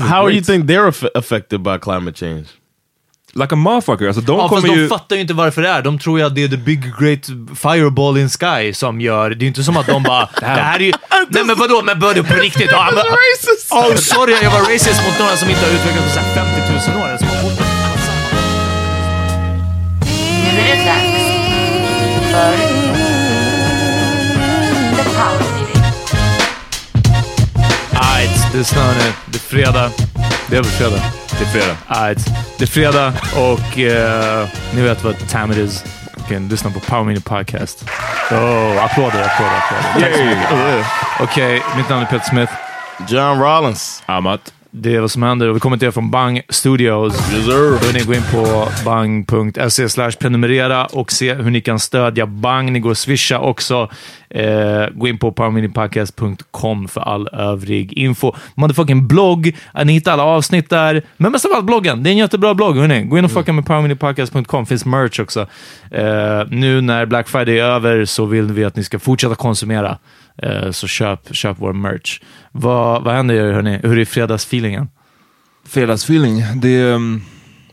How do you think they're aff affected by climate change? Like a motherfucker. Alltså de Ja, fast de ju... fattar ju inte varför det är. De tror ju att det är the big great fireball in sky som gör... Det är ju inte som att de bara... det här är ju... Nej men vadå? Men vadå på riktigt? Ja, men! Oh, sorry, jag var racist mot några som inte har utvecklats på så här 50 000 år. Bott- Nu är det dags för The Power. Ajt, det är snö nu. Det är fredag. Det är väl fredag? Det är fredag. Ajt. Det är fredag och eh, ni vet vad time it is. Ni kan lyssna på Power Meeting Podcast. Oh, applåder, applåder, applåder. Tack så mycket. Okej, mitt namn är Peter Smith. John Rollins. Amat. Det är vad som händer och vi kommer till er från Bang Studios. Yes, sir. Då ni gå in på bang.se slash prenumerera och se hur ni kan stödja Bang. Ni går och swisha också. Eh, gå in på powerminipodcast.com för all övrig info. Motherfucking blogg. Eh, Ni hittar alla avsnitt där. Men mest av allt bloggen. Det är en jättebra blogg. Hörni. Gå in och fucka med powerminipodcast.com. finns merch också. Eh, nu när Black Friday är över så vill vi att ni ska fortsätta konsumera. Eh, så köp, köp vår merch. Vad, vad händer hörni? Hur är fredagsfeelingen? Fredagsfeeling. Det är... Um...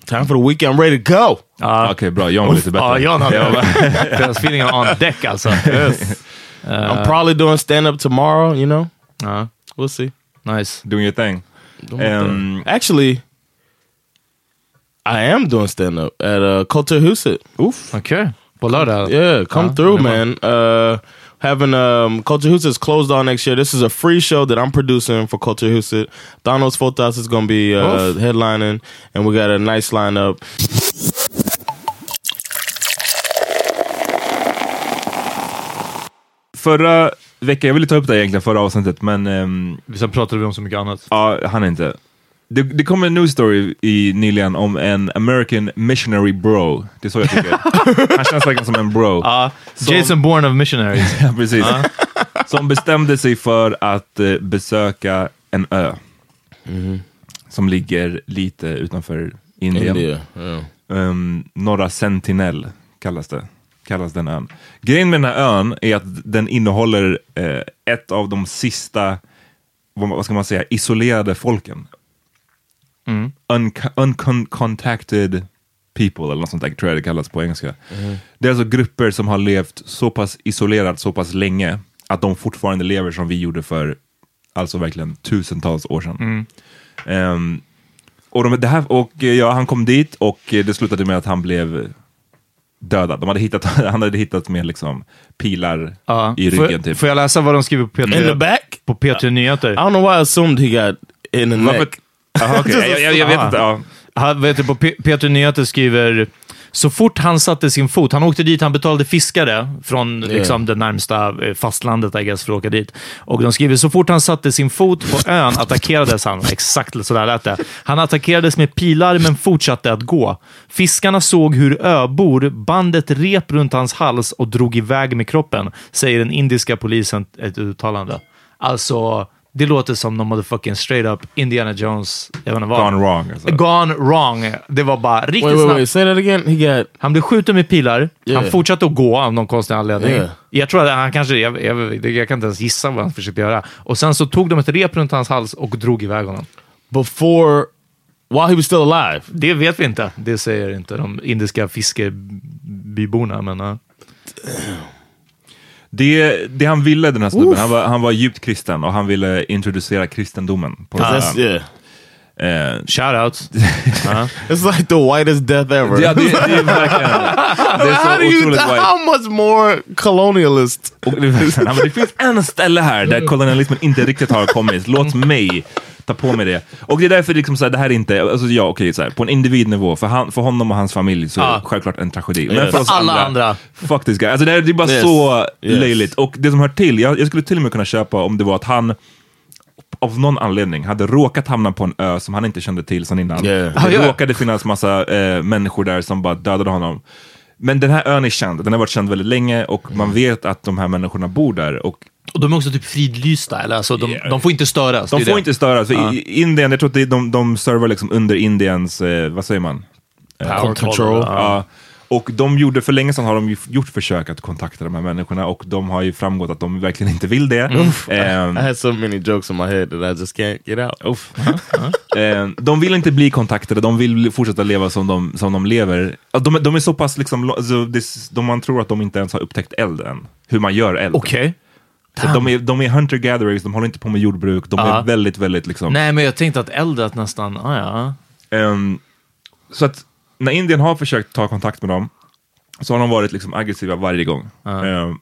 Time for the weekend, I'm ready to go! Ja. Okej, bra. John var lite bättre. Ja, hade fredagsfeelingen on deck alltså. I'm probably doing stand-up tomorrow, you know? Ja, We'll see. nice. Doing your thing. Um, Actually, I am doing stand-up at uh, Culture Huset. Oof. Okej, på lördag. Yeah, come Ja, through, man. Having um, Culture Huset closed on next year. This is a free show that I'm producing for Culture Huset. Donos Fotas is going to be uh, headlining, and we got a nice lineup. förra veckan, jag ville ta upp det egentligen förra avsnittet, men um, Sen pratade vi om så mycket annat. ja, han inte. Det, det kom en news story i, nyligen om en American missionary bro. Det är så jag tycker. han känns verkligen som en bro. Ja, Som- Jason Bourne of Missionaries. Ja, precis. Som bestämde sig för att eh, besöka en ö. Som ligger lite utanför Indien. India. Yeah. Um, Norra Sentinel kallas det. Kallas den ön. Grejen med den här ön är att den innehåller eh, ett av de sista, vad ska man säga, isolerade folken. Unco- uncontacted people, eller något sånt där tror jag det kallas på engelska. Det är alltså grupper som har levt så pass isolerat så pass länge att de fortfarande lever som vi gjorde för alltså verkligen tusentals år sedan. Ehm, och, de, det här, och ja, han kom dit och det slutade med att han blev dödad. De hade hittat, han hade hittat med liksom pilar Ja. i Får- ryggen. Typ. Får jag läsa vad de skriver på P3, In the back? på P3 Nyheter? I don't know why I assumed he got in the neck. Aha, okej. jag, jag, jag vet inte. Ja. Han, vet du, på P- P3 Nyheter skriver så fort han satte sin fot, han åkte dit, han betalade fiskare från liksom, det närmsta eh, fastlandet I guess, för att åka dit. Och de skriver så fort han satte sin fot på ön attackerades han. Exakt så där lät det. Han attackerades med pilar men fortsatte att gå. Fiskarna såg hur öbor band ett rep runt hans hals och drog iväg med kroppen, säger den indiska polisen ett uttalande. Alltså, det låter som någon motherfucking straight up Indiana Jones, jag vet inte vad. Gone wrong. Alltså. Gone wrong. Det var bara riktigt Wait, wait, snabbt. wait. Say that again. He got... Han blev skjuten med pilar. Yeah. Han fortsatte att gå av någon konstig anledning. Yeah. Jag tror att han kanske, jag, jag, jag kan inte ens gissa vad han försökte göra. Och sen så tog de ett rep runt hans hals och drog iväg honom. Before... While he was still alive. Det vet vi inte. Det säger inte de indiska fiskebyborna, men... Uh. Det, det han ville den här snubben, han var, han var djupt kristen och han ville introducera kristendomen på här That's, yeah. Eh, Shoutout. It's like the whitest death ever. Ja, det, det är verkligen... Det är how, do you, white. how much more colonialist? Och det, det finns en ställe här där kolonialismen inte riktigt har kommit. Låt mig ta på mig det. Och det är därför liksom så här, det här är inte, alltså ja okej, här, på en individnivå, för, han, för honom och hans familj så är det Ja. självklart en tragedi. Yes. för oss Alla andra. fuck this guy. Alltså det, är, det är bara Yes. så Yes. löjligt. Och det som hör till, jag, jag skulle till och med kunna köpa om det var att han av någon anledning hade råkat hamna på en ö som han inte kände till sedan innan. Yeah. Det Ah, ja. råkade finnas massa eh, människor där som bara dödade honom. Men den här ön är känd, den har varit känd väldigt länge och man vet att de här människorna bor där. Och Och de är också typ fridlysta, eller alltså, de, Yeah. de får inte störas. de får det. inte störas. För i Indien, jag tror att är- de, de servar liksom under Indiens, eh, vad säger man? Power Control. control. Ja. Och de gjorde, för länge sedan har de ju gjort försök att kontakta de här människorna och de har ju framgått att de verkligen inte vill det. Ehm, I had so many jokes in my head that I just can't get out. Uff. Eh, de vill inte bli kontaktade, de vill fortsätta leva som de, som de lever. Ja, De, de är så pass, liksom, alltså, de, man tror att de inte ens har upptäckt eld än. Hur man gör eld. Okej. Så de är, de är hunter-gatherers, de håller inte på med jordbruk, de är väldigt, väldigt liksom... Nej, men jag tänkte att äldret nästan, ah, ja. Ehm, så att när Indien har försökt ta kontakt med dem så har de varit liksom aggressiva varje gång. Ehm,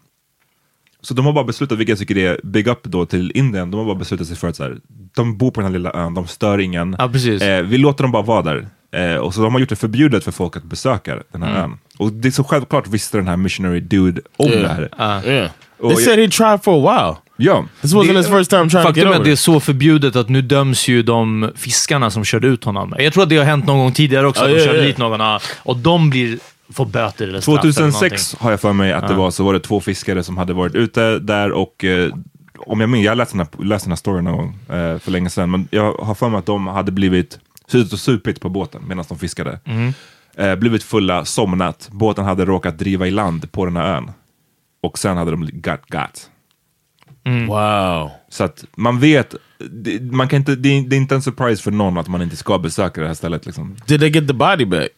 så de har bara beslutat, vilket jag tycker är big up då till Indien, de har bara beslutat sig för att så här, de bor på den här lilla ön, de stör ingen. Ja, precis. Eh, vi låter dem bara vara där. Eh, och så de har gjort det förbjudet för folk att besöka den här ön. Och det är så självklart visste den här missionary dude om det här. Yeah. Oh, they said he tried for a while. Ja. This wasn't Det- his first time trying to Faktum get är att det är så förbjudet att nu döms ju de fiskarna som körde ut honom. Jag tror att det har hänt någon gång tidigare också, Ja, att de ja, körde ja. dit någon ja, och de blir, får böter eller straff eller 2006 har jag för mig att det var så var det två fiskare som hade varit ute där och eh, om jag minns, jag läste den här, läste den här storyn någon gång eh, för länge sedan, men jag har för mig att de hade blivit suttit och supit på båten medan de fiskade. Eh, blivit fulla, somnat, båten hade råkat driva i land på den här ön. Och sen hade de got got. Wow. Så att man vet, det, man kan inte, det, är, det är inte en surprise för någon att man inte ska besöka det här stället. Liksom. Did they get the body back?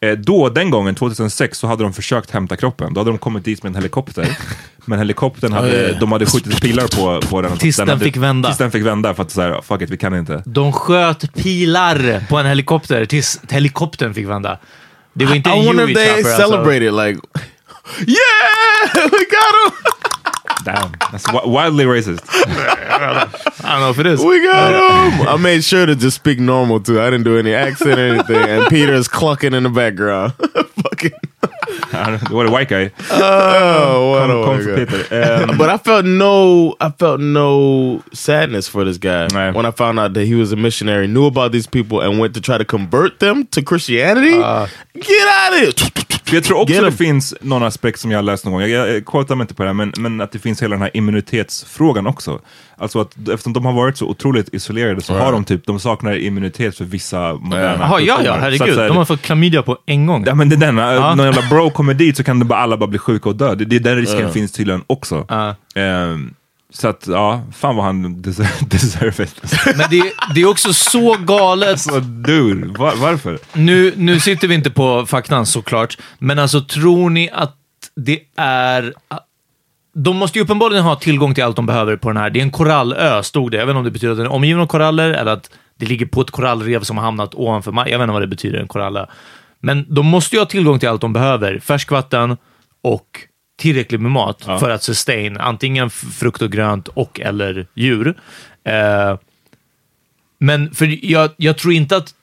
Eh, då, den gången, 2006, så hade de försökt hämta kroppen. Då hade de kommit dit med en helikopter. Men helikoptern hade, ja, ja. de hade skjutit pilar på, på den. Tills den hade, fick vända. Tills den fick vända, för att så här, fuck it, vi kan inte. De sköt pilar på en helikopter tills helikoptern fick vända. Det var inte en I wonder if they alltså. celebrated like, yeah, we got him, Damn, that's wi- wildly racist. I don't know if it is. we got him. I made sure to just speak normal too. I didn't do any accent or anything. And Peter's clucking in the background. Fucking. What a white guy. Oh, what Kom, a kom white guy. Peter. Um, But I felt no, I felt no sadness for this guy Nej. when I found out that he was a missionary, knew about these people, and went to try to convert them to Christianity. Get out of here! Jag tror också det finns någon aspekt som jag har läst någon gång, jag, jag, quotar mig inte på det här, men, men att det finns hela den här immunitetsfrågan också. Alltså att eftersom de har varit så otroligt isolerade så har de typ, de saknar immunitet för vissa moderna Jaha, ja, ja, herregud. så här- De har fått klamydia på en gång. Ja men det är den, ja. någon jävla bro kommer dit så kan det bara, alla bara bli sjuka och dö. Det, det är den risken finns tydligen också. Ja. Så att ja, fan vad han deserve, deserve it. Men det, det är också så galet. Så dude, var, varför? Nu, nu sitter vi inte på faktan såklart, men alltså tror ni att det är... De måste ju uppenbarligen ha tillgång till allt de behöver på den här. Det är en korallö, stod det. Jag vet inte om det betyder att den är omgiven av koraller eller att det ligger på ett korallrev som har hamnat ovanför marken. Jag vet inte vad det betyder, en korallö. Men de måste ju ha tillgång till allt de behöver. Färskvatten och tillräckligt med mat för att sustain antingen frukt och grönt och eller djur. Eh, men för jag, jag tror inte att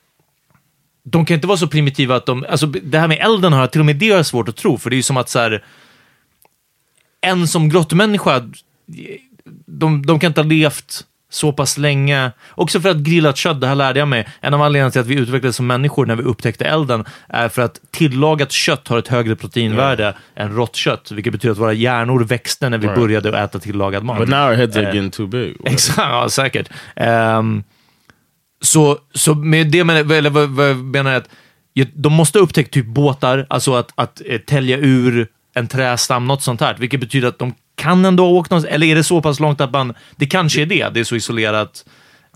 de kan inte vara så primitiva att de... Alltså det här med elden har jag till och med det jag svårt att tro, för det är ju som att så här, en som grottmänniska, de, de kan inte ha levt så pass länge. Också för att grillat kött, det här lärde jag mig, en av anledningarna till att vi utvecklades som människor när vi upptäckte elden är för att tillagat kött har ett högre proteinvärde än rått kött, vilket betyder att våra hjärnor växte när vi började att äta tillagad mat. But now our heads are Eh, getting too big. Exakt, ja, säkert. Ehm, så, så med det menar, eller vad, vad jag menar är att de måste ha upptäckt typ båtar, alltså att, att eh, tälja ur en trästam, något sånt här, vilket betyder att de kan ändå ha åkt någonstans, eller är det så pass långt att man, det kanske är det, det är så isolerat,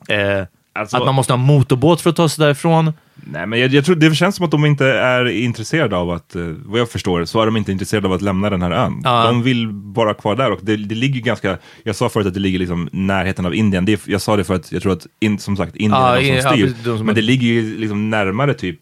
eh, Alltså- att man måste ha motorbåt för att ta sig därifrån. Nej, men jag, jag tror det känns som att de inte är intresserade av att, eh, vad jag förstår, så är de inte intresserade av att lämna den här ön. Ja. De vill vara kvar där och det, det ligger ganska, jag sa förut att det ligger liksom närheten av Indien. Det, jag sa det för att jag tror att, in, som sagt, Indien Ja, är de ja, som styr. som men det ligger ju liksom närmare typ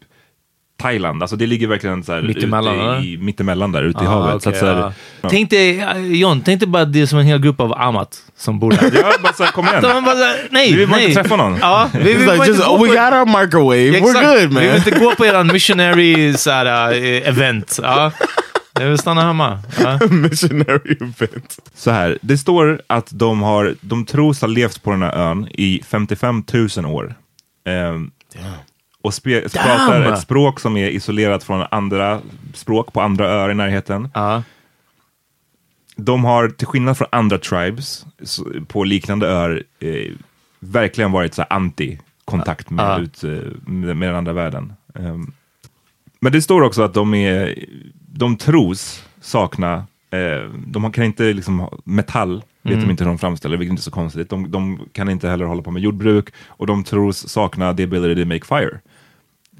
Thailand, alltså det ligger verkligen så här Mittemellan, i, mittemellan där, ute i Ah, havet. att, så här, ja. ja. Tänk dig, John, tänk dig bara det är som en hel grupp av Amat som bor där. Ja, bara så här, kom igen. De bara, så här, nej, Vi vill bara nej. inte träffa någon. Ja, vi bara like inte just, gå oh, we på- got our microwave. Exakt. We're good, Vi man. vill inte gå på eran missionary så här, eh, event. Ja. Jag vill stanna hemma. Ja. Missionary event. Så här, det står att de har, de tros ha levt på den här ön i 55 000 år. Ehm, och spe, pratar ett språk som är isolerat från andra språk på andra öar i närheten. Ja. De har, till skillnad från andra tribes på liknande öar, eh, verkligen varit så anti-kontakt med, Ja. ut, eh, med, med den andra världen. Ehm, men det står också att de, är, de tros sakna, eh, de kan inte liksom, ha- metall, vet Mm. de inte hur de framställer, vilket inte är så konstigt. De, de kan inte heller hålla på med jordbruk och de tros sakna the ability to make fire.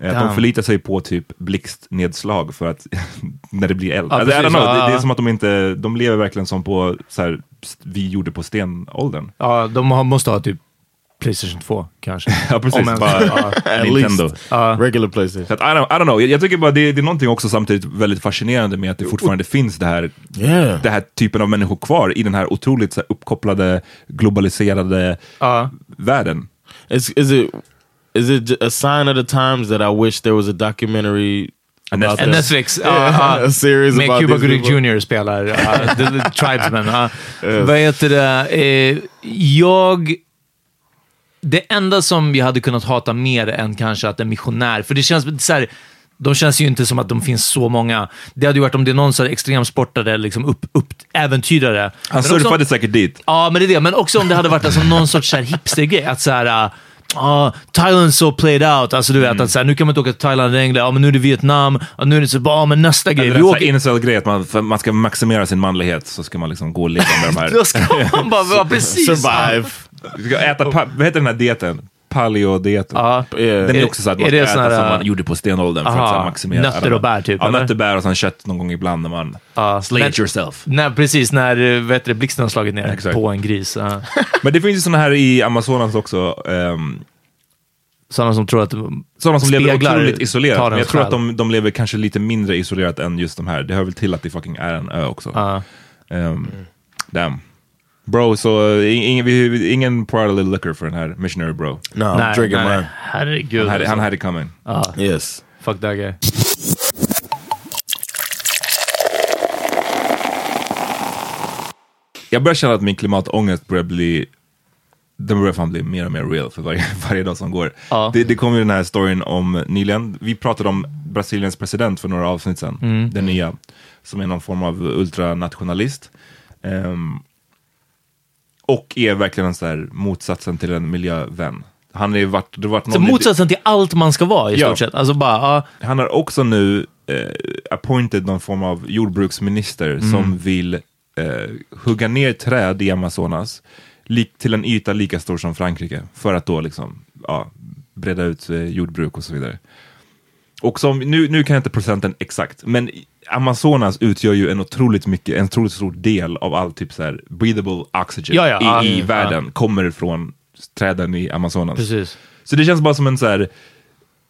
Att de Damn. förlitar sig på typ blixtnedslag för att när det blir eld. Ja, Alltså, precis. know, det, Ja, det är ja. som att de inte, de lever verkligen som på så här, vi gjorde på stenåldern. ja, de har, måste ha typ Playstation 2 kanske. Ja precis, Om bara. At Nintendo. Ja. Regular PlayStation. Så att, I, don't, I don't know, jag, jag tycker bara det, det är någonting också samtidigt väldigt fascinerande med att det fortfarande finns det här, Yeah. det här typen av människor kvar i den här otroligt så här, uppkopplade, globaliserade världen. Is is it is it a sign of the times that I wish there was a documentary about Netflix. En this? Netflix. Yeah, a series Med about Cuba Gooding. Jr spelar ja, the, the Tribesmen. Ja. Vad heter det? Eh, jag... Det enda som jag hade kunnat hata mer än kanske att en missionär, för det känns så här, de känns ju inte som att de finns så många. Det hade ju varit om det är någon så här extremsportare, liksom upp, upp, äventyrare. Han också- surfade säkert dit. Ja, men det är det. Men också om det hade varit alltså någon sorts så hipstergrej. Att så här, uh, ah, Thailand so played out. Alltså du vet, att så här, nu kan man inte åka till Thailand längre. Ja, men nu är det Vietnam. Ja, nu är det så, ja, men nästa grej. Eller Vi åker... incel-grej, att man, man ska maximera sin manlighet så ska man liksom gå och ligga med de här. Då ska man bara vara precis... Survive. Du ska äta, vad heter den här dieten? Paleo-dieten. Ja. Yeah. Den är också så att man ska äta som äh, man gjorde på stenåldern för att så maximera. nötter och bär typ, Ja, eller? nötter, bär och sen kött någon gång ibland när man Ja, slay när- it yourself. Nej, precis. När eh, vet du, blixten har slagit ner Exakt. på en gris. Ja. Men det finns ju sådana här i Amazonas också. Um, Sådana som tror att sådana som lever otroligt isolerat. Men jag ens tror att de, de lever kanske lite mindre isolerat än just de här. Det hör väl till att det fucking är en ö också. Ja. Um, damn. Bro, så uh, ingen, ingen pour out a little liquor för den här missionary bro. No, Nej, drinking nej, mine. Herregud. Han hade, alltså. han hade coming. Ja, Yes. fuck that guy. Jag börjar känna att min klimatångest börjar bli den börjar fan bli mer och mer real för varje, varje dag som går. Ja. Det, det kom ju den här storyn om nyligen, vi pratade om Brasiliens president för några avsnitt sedan, Mm. den nya, som är någon form av ultranationalist. Ehm, och är verkligen en så här motsatsen till en miljövän. Han ju varit, det varit Så någon motsatsen till allt man ska vara i Ja. stort sett. Alltså bara, ja, han har också nu eh, appointed någon form av jordbruksminister Mm. som vill eh, hugga ner träd i Amazonas till en yta lika stor som Frankrike för att då liksom ja, breda ut eh, jordbruk och så vidare. Och som, nu, nu kan jag inte procenten exakt, men Amazonas utgör ju en otroligt mycket, en otroligt stor del av all typ så här breathable oxygen Ja, ja, ja. i, i Mm, världen kommer från träden i Amazonas. precis. Så det känns bara som en så här,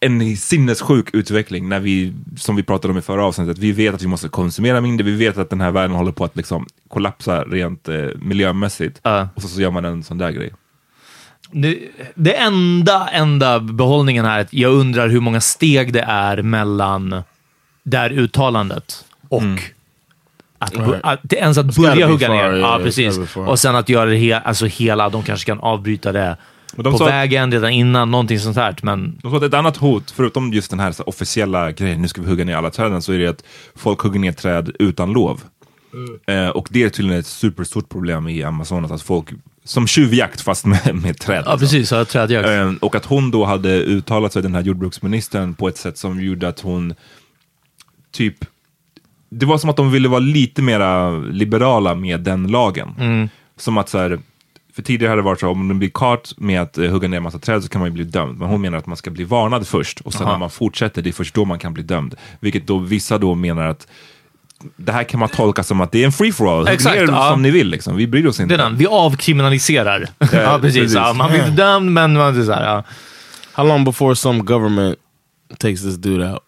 en sinnessjuk utveckling när vi, som vi pratade om i förra avsnittet, vi vet att vi måste konsumera mindre, vi vet att den här världen håller på att liksom kollapsa rent eh, miljömässigt. Ja. Och så, så gör man en sån där grej. Det, det enda, enda behållningen här är att jag undrar hur många steg det är mellan det här uttalandet och att, Right. att, ens att börja hugga far, ner. yeah, Ja, precis. Och sen att göra det he, alltså hela, de kanske kan avbryta det de på sa att- vägen redan innan, någonting sånt här. Men De sa att ett annat hot, förutom just den här, så här officiella grejen, nu ska vi hugga ner alla träden, så är det att folk hugger ner träd utan lov. Eh, och det är tydligen ett superstort problem i Amazonas, att folk, som tjuvjakt fast med, med träd. ja, liksom. precis. Ja, trädjakt. Eh, och att hon då hade uttalat sig, den här jordbruksministern, på ett sätt som gjorde att hon typ det var som att de ville vara lite mera liberala med den lagen. Som att så här, för tidigare hade det varit så om man blir kart med att eh, hugga ner en massa träd så kan man ju bli dömd. Men hon menar att man ska bli varnad först och sen Aha. när man fortsätter, det är först då man kan bli dömd. Vilket då vissa då menar att det här kan man tolka som att det är en free for all. Hugg Exakt, ner ja. som ni vill liksom. Vi bryr oss Det inte. är den. Vi avkriminaliserar. ja, precis. precis. Ja, man blir inte dömd, men man är så här, ja. How long before some government takes this dude out?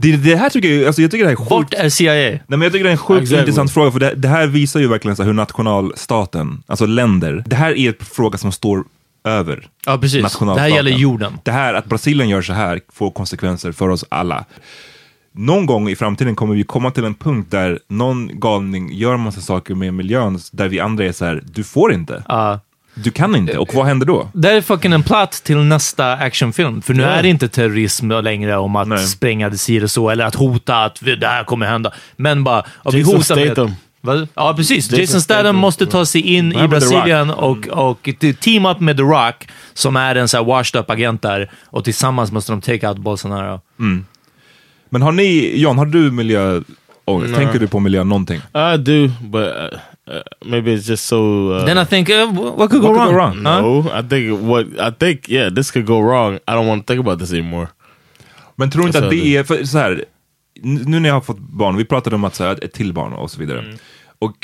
Det, det här tycker jag, alltså jag tycker det här är sjukt. Vart är CIA? Nej, men jag tycker det är en sjukt Exactly. intressant fråga, för det, det här visar ju verkligen så här hur nationalstaten, alltså länder, det här är en fråga som står över Ja, precis. Det här nationalstaten. gäller jorden. Det här, att Brasilien gör så här, får konsekvenser för oss alla. Någon gång i framtiden kommer vi komma till en punkt där någon galning gör massa saker med miljön, där vi andra är så här, du får inte. Ja. Du kan inte. Och vad händer då? Det är fucking en plats till nästa actionfilm. För nu är det inte terrorism längre om att Nej. spränga det si eller så, eller att hota att det här kommer hända. Men bara, ja, vi Jason hotar med... Statham. Vad? Ja, precis. Jason, Jason Statham måste ta sig in Ja, i med. Brasilien och, och t- team up med The Rock, som är en så här washed up agent där. Och tillsammans måste de take out Bolsonaro. Men har ni, John, har du miljöångest? Nej. Tänker du på miljö någonting? I do, but uh, maybe it's just so. Uh, Then I think, uh, what could go What could wrong? go wrong? Huh? no, I think what I think. Yeah, this could go wrong. I don't want to think about this anymore. Men tror inte att det är, för så här, nu när jag har fått barn, vi pratade om att så här, ett till barn och så vidare. Och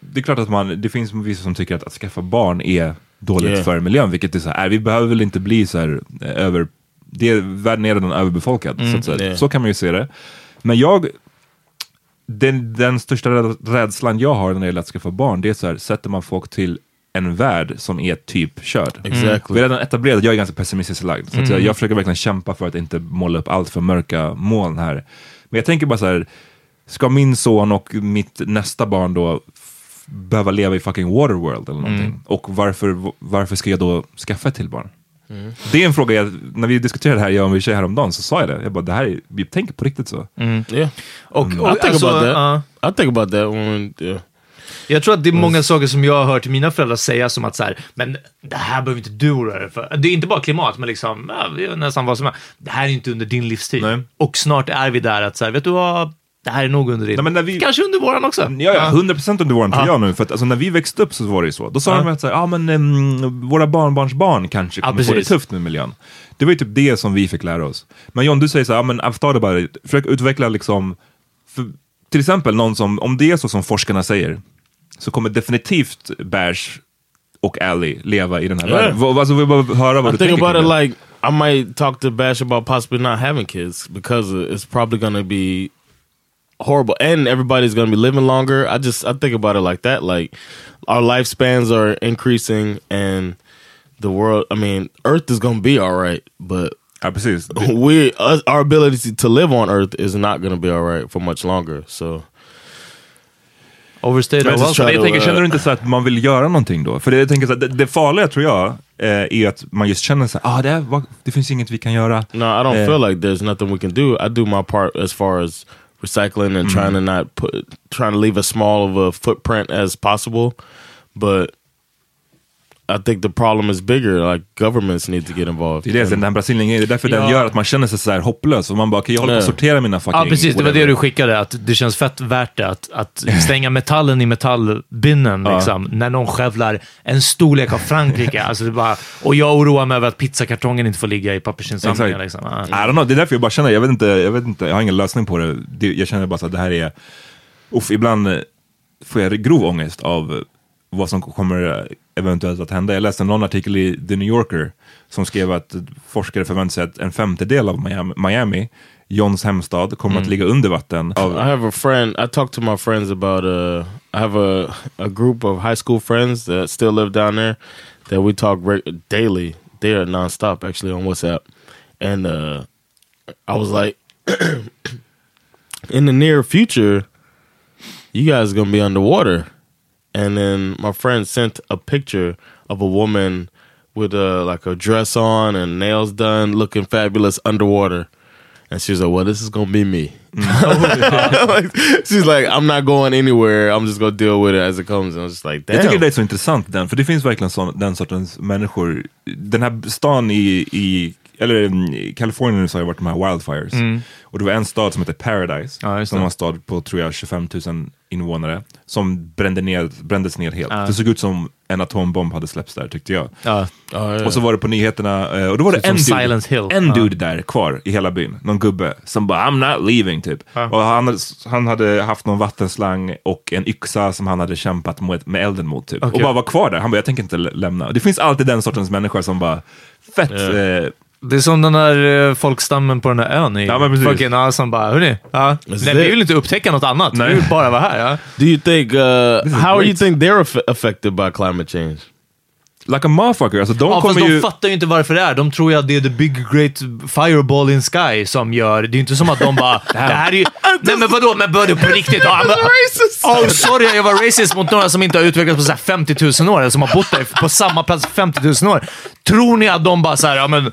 det är klart att man, det finns vissa som tycker att att skaffa barn är dåligt Yeah. för miljön, vilket är så här, är, vi behöver väl inte bli så här eh, över, det, världen är redan överbefolkad, så, att, så, här, yeah. så kan man ju se det. Men jag, den, den största räd- rädslan jag har när det gäller att skaffa barn, det är så här, sätter man folk till en värld som är typ körd. Exactly. Vi har redan etablerat jag är ganska pessimistiskt lagd. Så att jag, jag försöker verkligen kämpa för att inte måla upp allt för mörka moln här. Men jag tänker bara så här, ska min son och mitt nästa barn då behöva leva i fucking Waterworld eller någonting? Och varför, varför ska jag då skaffa ett till barn? Det är en fråga, jag, när vi diskuterade det här, jag och min tjej häromdagen, så sa jag det. Jag bara, det här är, vi tänker på riktigt så. Yeah, Och, och, I think alltså, about that. ja. I think about that when. Yeah. Jag tror att det är många saker som jag har hört mina föräldrar säga som att så här, men det här behöver inte du oroa dig för. Det är inte bara klimat, men liksom, ja, nästan vad som är. Det här är inte under din livstid. Nej. Och snart är vi där att så här, vet du vad? Det här är nog under din. Nej, men när vi- Kanske under våran också. Ja, ja, 100% under våren tror jag nu. För att alltså, när vi växte upp så var det ju så. Då sa Ja. de att så här, ah, men, em, våra barnbarns barn kanske Ja, kommer få det tufft med miljön. Det var ju typ det som vi fick lära oss. Men John, du säger så här, ah, men Aftar bara, försök utveckla liksom, för, till exempel någon som, om det är så som forskarna säger, så kommer definitivt Bash och Ali leva i den här Ja. världen. Alltså, vi behöver höra vad I du think tänker about it like I might talk to Bash about possibly not having kids because it's probably to be horrible, and everybody's going to be living longer. I just I think about it like that. Like our lifespans are increasing, and the world. I mean, Earth is going to be all right, but Ja, precis. we us, our ability to live on Earth is not going to be all right for much longer. So Overstayed Men or just welcome. Jag to, tänker, känner du inte så att man vill göra någonting då? För det, jag tänker så att det, det farliga tror jag eh, är att man just känner så här, ah, det, är, det finns inget vi kan göra. No, I don't Yeah. feel like there's nothing we can do. I do my part as far as recycling and mm-hmm. trying to not put trying to leave as small of a footprint as possible. But I think the problem is bigger. Like governments need to get involved. Det är det, den här Brasilien det är därför den Ja. gör att man känner sig så här hopplös. Och man bara, kan jag hålla på Ja. sortera mina fucking... Ja, precis. Det var det du skickade, att det känns fett värt det. Att, att stänga metallen i metallbinnen, Ja. liksom, när någon skövlar en storlek av Frankrike. alltså det bara, och jag oroar mig över att pizzakartongen inte får ligga i pappersinsamlingen. Liksom. Ja. I don't know, det är därför jag bara känner, jag vet inte, jag, vet inte, jag har ingen lösning på det. det jag känner bara så att det här är... Uff, ibland får jag grov ångest av vad som kommer eventuellt att hända. Jag läste någon artikel i The New Yorker som skrev att forskare förväntar sig att en femtedel av Miami, Miami Johns hemstad, kommer att ligga under vatten. I Av, have a friend. I talk to my friends about. Uh, I have a a group of high school friends that still live down there. That we talk daily. They are nonstop actually on WhatsApp, and uh, I was like, in the near future, you guys are gonna be underwater. And then my friend sent a picture of a woman with a like a dress on and nails done, looking fabulous underwater. And she's like, "Well, this is gonna be me." Mm. Like, she's like, "I'm not going anywhere. I'm just gonna deal with it as it comes." And I was just like, "Damn." Jag tycker det är så intressant den, för det finns verkligen sån, den sortens människor. Den här stan i, i eller mm, i Kalifornien så har det varit de här wildfires. Och det var en stad som heter Paradise, Mm. Ja, som var en stad på tror jag 25 000 invånare, som brände ner, brändes ner helt. Det såg ut som en atombomb hade släppts där tyckte jag. Ja. Yeah. Och så var det på nyheterna, eh, och då var det en dude, en Ja. dude där kvar i hela byn. Någon gubbe som bara I'm not leaving typ. Och han, hade- han hade haft någon vattenslang och en yxa som han hade kämpat med, med elden mot typ. Och Okej. bara var kvar där. Han bara jag tänker inte lä- lämna. Det finns alltid den sortens människor som bara fett. Eh, Det är som den där eh, folkstammen på den där ön i Ja, men precis. fucking ja, som bara, hörni, ja, nej, it. vi vill inte upptäcka något annat. Nej. Vi vill bara vara här. Ja. Do you think, uh, how do you great. think they're aff- affected by climate change? like a motherfucker. Alltså de Ja, fast kommer de ju... fattar ju inte varför det är. De tror ju att det är the big great fireball in sky som gör... Det är ju inte som att de bara... det här är ju... Nej men vadå? Men vadå på riktigt? Men, oh, sorry, jag var racist mot några som inte har utvecklats på så här 50 000 år, eller som har bott där på samma plats 50 000 år. Tror ni att de bara så här, ja men...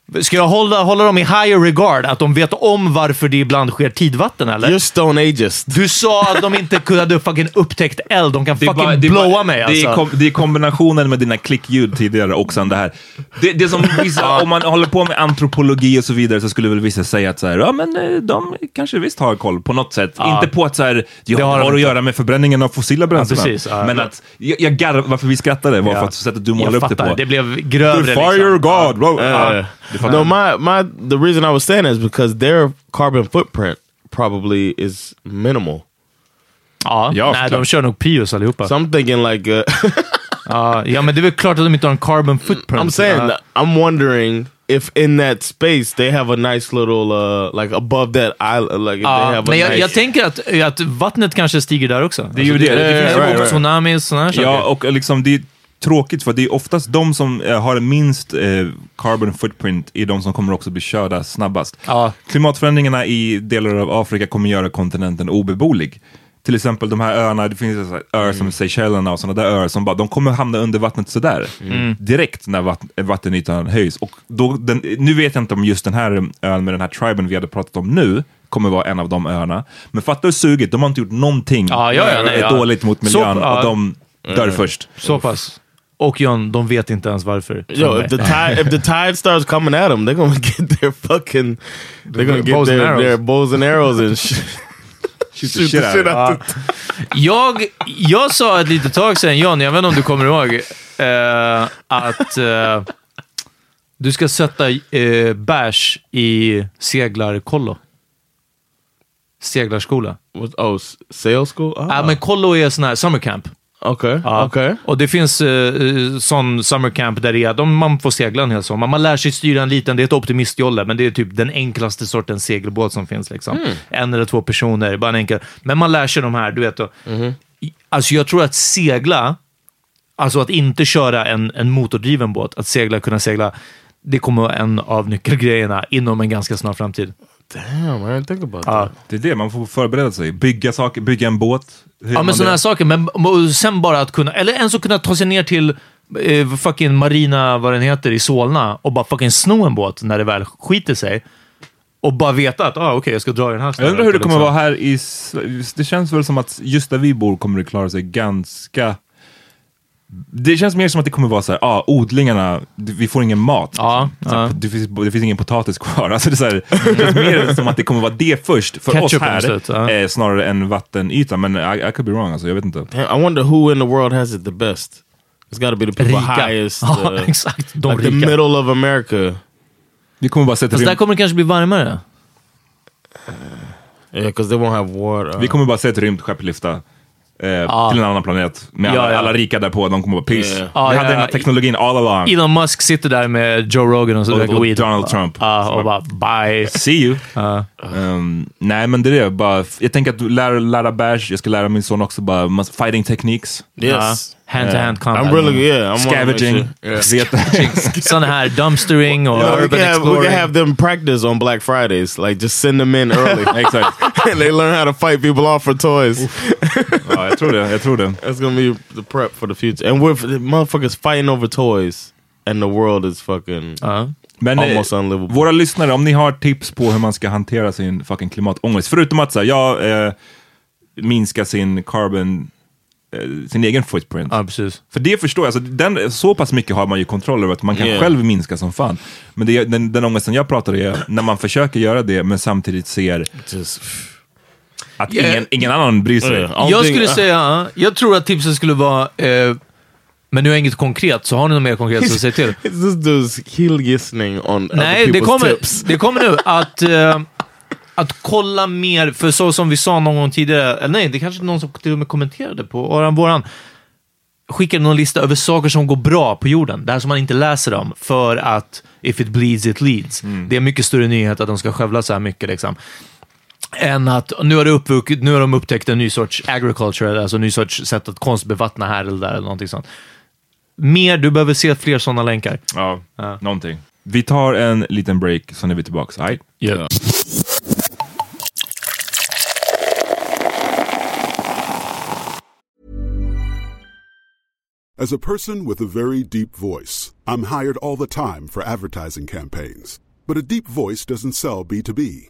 Ska jag hålla, hålla dem i higher regard? Att de vet om varför det ibland sker tidvatten, eller? You're stone ageist. Du sa att de inte kunde fucking upptäckt eld. De kan Det fucking bara- det blowa bara- mig det, alltså. är kom, det är kombinationen med dina klickljud tidigare och sen det här. Det, det är som vissa, om man håller på med antropologi och så vidare så skulle väl vissa säga att så här, ja men eh, de kanske visst har koll på något sätt. Ja. Inte på att så här, det Det har har, att göra med förbränningen av fossila bränslen. precis, ja. men att, jag, jag garv, varför vi skrattade var för att sättet du målade upp det på. Det blev grövre Fire liksom. God! bro. Uh, Ja. no, my my the reason I was saying is because their carbon footprint probably is minimal. Ja, Ja, nej, de kör nog Pius allihopa. So I'm thinking like uh, Ja, ja, men det är väl klart att de inte har en carbon footprint. I'm saying that I'm wondering if in that space they have a nice little uh like above that island like if they have a jag, nice jag tänker att, att vattnet kanske stiger där också. Det är ju det. Det, Ja, finns ja, ju right, right. tsunamis och sådana här Ja, saker. och liksom det tråkigt för det är oftast de som eh, har minst eh, carbon footprint är de som kommer också bli körda snabbast. Ja. Klimatförändringarna i delar av Afrika kommer göra kontinenten obeboelig. Till exempel de här öarna, det finns öar Mm. som Seychellerna och sådana där öar som bara, de kommer hamna under vattnet sådär. Mm. Direkt när vatt, vattenytan höjs. Och då, den, nu vet jag inte om just den här ön med den här triben vi hade pratat om nu kommer vara en av de öarna. Men fatta hur sugigt, de har inte gjort någonting Ja, ja, ja, nej, ja. dåligt mot miljön Så- och de dör först. Så pass. Och John, de vet inte ens varför. Yo, if the tide if the tide starts coming at them, they're gonna get their fucking they're gonna get their, their bows and arrows and sh- shoot the shit out. Ja. Jag, jag sa ett litet tag sedan, John, jag vet inte om du kommer ihåg, eh, att eh, du ska sätta eh, bärs i seglarkollo. Seglarskola. What, oh, sail school? Oh. Ja, men kollo är sån här summer camp. Okay, Ja. okay. Och det finns eh, sån summer camp där det är, de, man får segla en hel sommar. Man lär sig styra en liten, det är ett optimistjolle, men det är typ den enklaste sortens segelbåt som finns. Liksom. En eller två personer, bara en enkel. Men man lär sig de här, du vet. Då. I- Alltså jag tror att segla, alltså att inte köra en, en motordriven båt, att segla, kunna segla, det kommer vara en av nyckelgrejerna inom en ganska snar framtid. Damn, I didn't think about that. Det är det, man får förbereda sig. Bygga saker, bygga en båt. Hur Ja, man men sådana det? här saker. Men sen bara att kunna, eller ens att kunna ta sig ner till eh, fucking Marina, vad den heter, i Solna och bara fucking sno en båt när det väl skiter sig. Och bara veta att, ah, okej, jag ska dra i den här Jag undrar hur det kommer vara här i... S- Det känns väl som att just där vi bor kommer det klara sig ganska... Det känns mer som att det kommer vara så här, ah, odlingarna, vi får ingen mat. Ja, här, ja. Det, finns, det finns ingen potatis kvar. Alltså det, är så här, det känns mer som att det kommer vara det först för Ketchup oss här, slut, ja. eh, snarare än vattenytan. Men I, I could be wrong, alltså, jag vet inte. I wonder who in the world has it the best. It's got to be the people Rika. highest, Ja, uh, exakt. De like the rika. middle of America. Vi kommer bara sätta Fast där kommer det kanske bli varmare. Yeah, because they won't have water. vi kommer bara se ett rymdskepp lyfta. Eh, Till en annan planet. Med Ja, alla, ja. alla rika därpå, de kommer bara peace. Yeah. Ja, vi ja, hade den här teknologin all along. Elon Musk sitter där med Joe Rogan och så Och- och weed. Donald Trump. Så och bara- bye. See you. Ja. Um, nej men det är det, bara, jag tänker att du lär, lära bärs, jag ska lära min son också bara fighting techniques. yes. Hand-to-hand combat. I'm really yeah. I'm Scavenging. Sån här dumpstering och Yeah, we, urban can have, we exploring. can have them practice on Black Fridays. Like just send them in early. Exakt. and they learn how to fight people off for toys. Ja, jag tror det, jag tror det. That's gonna be the prep for the future. And we're the motherfuckers fighting over toys, and the world is fucking Ja. Men eh, almost unlivable. våra lyssnare, om ni har tips på hur man ska hantera sin fucking klimatångest, förutom att säga, ja, eh, minska sin carbon eh, sin egen footprint. Ja, precis. För det förstår jag, alltså, den, så pass mycket har man ju kontroll över att man kan Yeah. själv minska som fan. Men det, den, den ångesten jag pratar är när man försöker göra det men samtidigt ser Just, att Yeah. ingen, ingen annan bryr sig. Yeah. Jag skulle säga, jag tror att tipset skulle vara, eh, men nu är inget konkret, så har ni något mer konkret så säg till. It's dude's killgissning on Nej, other det people's kommer, tips. det kommer nu att, eh, att kolla mer, för så som vi sa någon gång tidigare, eller nej, det kanske är någon som till och med kommenterade på våran, våran skickade någon lista över saker som går bra på jorden, där som man inte läser om, för att if it bleeds it leads. Det är mycket större nyhet att de ska skövla så här mycket. Liksom. Än att nu har, det uppvuxit, nu har de upptäckt en ny sorts agriculture, alltså en ny sorts sätt att konstbevattna här eller där eller någonting sånt. Mer, du behöver se fler sådana länkar. Ja, någonting. Vi tar en liten break, sen är vi tillbaka. Aj. Yeah. As a person with a very deep voice, I'm hired all the time for advertising campaigns. But a deep voice doesn't sell B2B,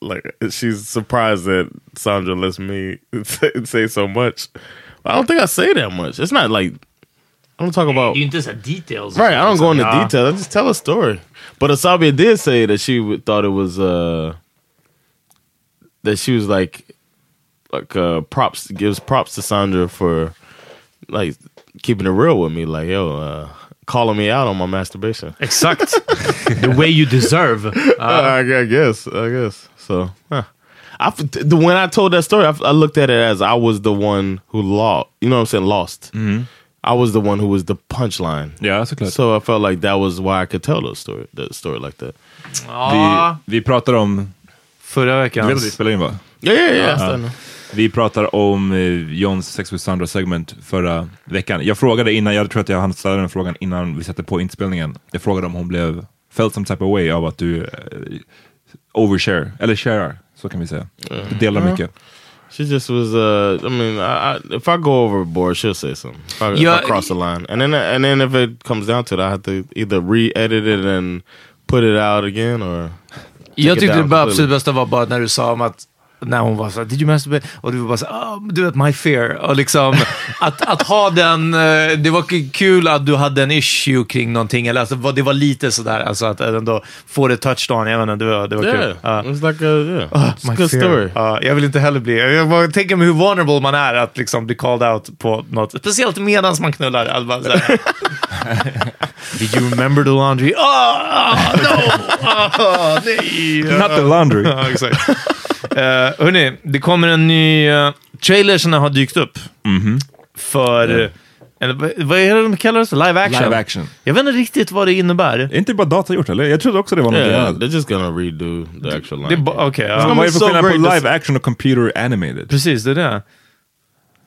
like?" She's surprised that Sandra lets me say, say so much. I don't think I say that much. It's not like I don't talk about. Det är ju inte så här details. Right, I don't go into Ja. detail. I just tell a story. But Asabi did say that she thought it was uh that she was like like uh props gives props to Sandra for like keeping it real with me. Like yo, uh calling me out on my masturbation. Exakt. The way you deserve. I, I guess. I guess. So, huh. I f- the, when I told that story, I, f- I looked at it as I was the one who lost. You know what I'm saying? Lost. I was the one who was the punchline. Ja, såklart. So I felt like that was why I could tell the story, the story like that. Ja, Vi, vi pratar om... förra Du vet att vi veckan. spelar in va? Yeah, yeah, yeah. I still know. Vi pratar om eh, Johns Sex with Sandra segment förra veckan. Jag frågade innan, jag tror att jag hann ställa den frågan innan vi satte på inspelningen. Jag frågade om hon blev, felt some type of way av att du eh, overshare, eller sharear, så kan vi säga. Du delar mycket. She just was. Uh, I mean, I, I, if I go overboard, she'll say something. If I, if Yeah. I cross the line, and then and then if it comes down to it, I have to either re-edit it and put it out again, or Jag tyckte det bara absolut bästa var bara när du sa om att när hon var så här, did you masturbate? Och du var bara så här, oh, du vet, my fear. Och liksom, att, att ha den, eh, det var kul att du hade en issue kring någonting, eller alltså, det var lite sådär, alltså att ändå få det touched on, jag vet inte, det var, det var yeah, kul. Ja. it was like a yeah, it's a My good fear. story. Ja, jag vill inte heller bli, jag bara tänker mig hur vulnerable man är att liksom bli called out på något, speciellt medans man knullar. Bara så här, Did you remember the laundry? Oh, no! Oh, nej! Not the laundry. Uh, hörni, det kommer en ny uh, trailer som har dykt upp. För, eller, vad- är det de kallar det? Live action? Live action. Jag vet inte riktigt vad det innebär. Är inte bara datagjort eller? Jag trodde också det var något Yeah, annat. they're just gonna redo the actual line. Okej, ja. Men vad är det för so skillnad på live action och computer animated? precis, det är det.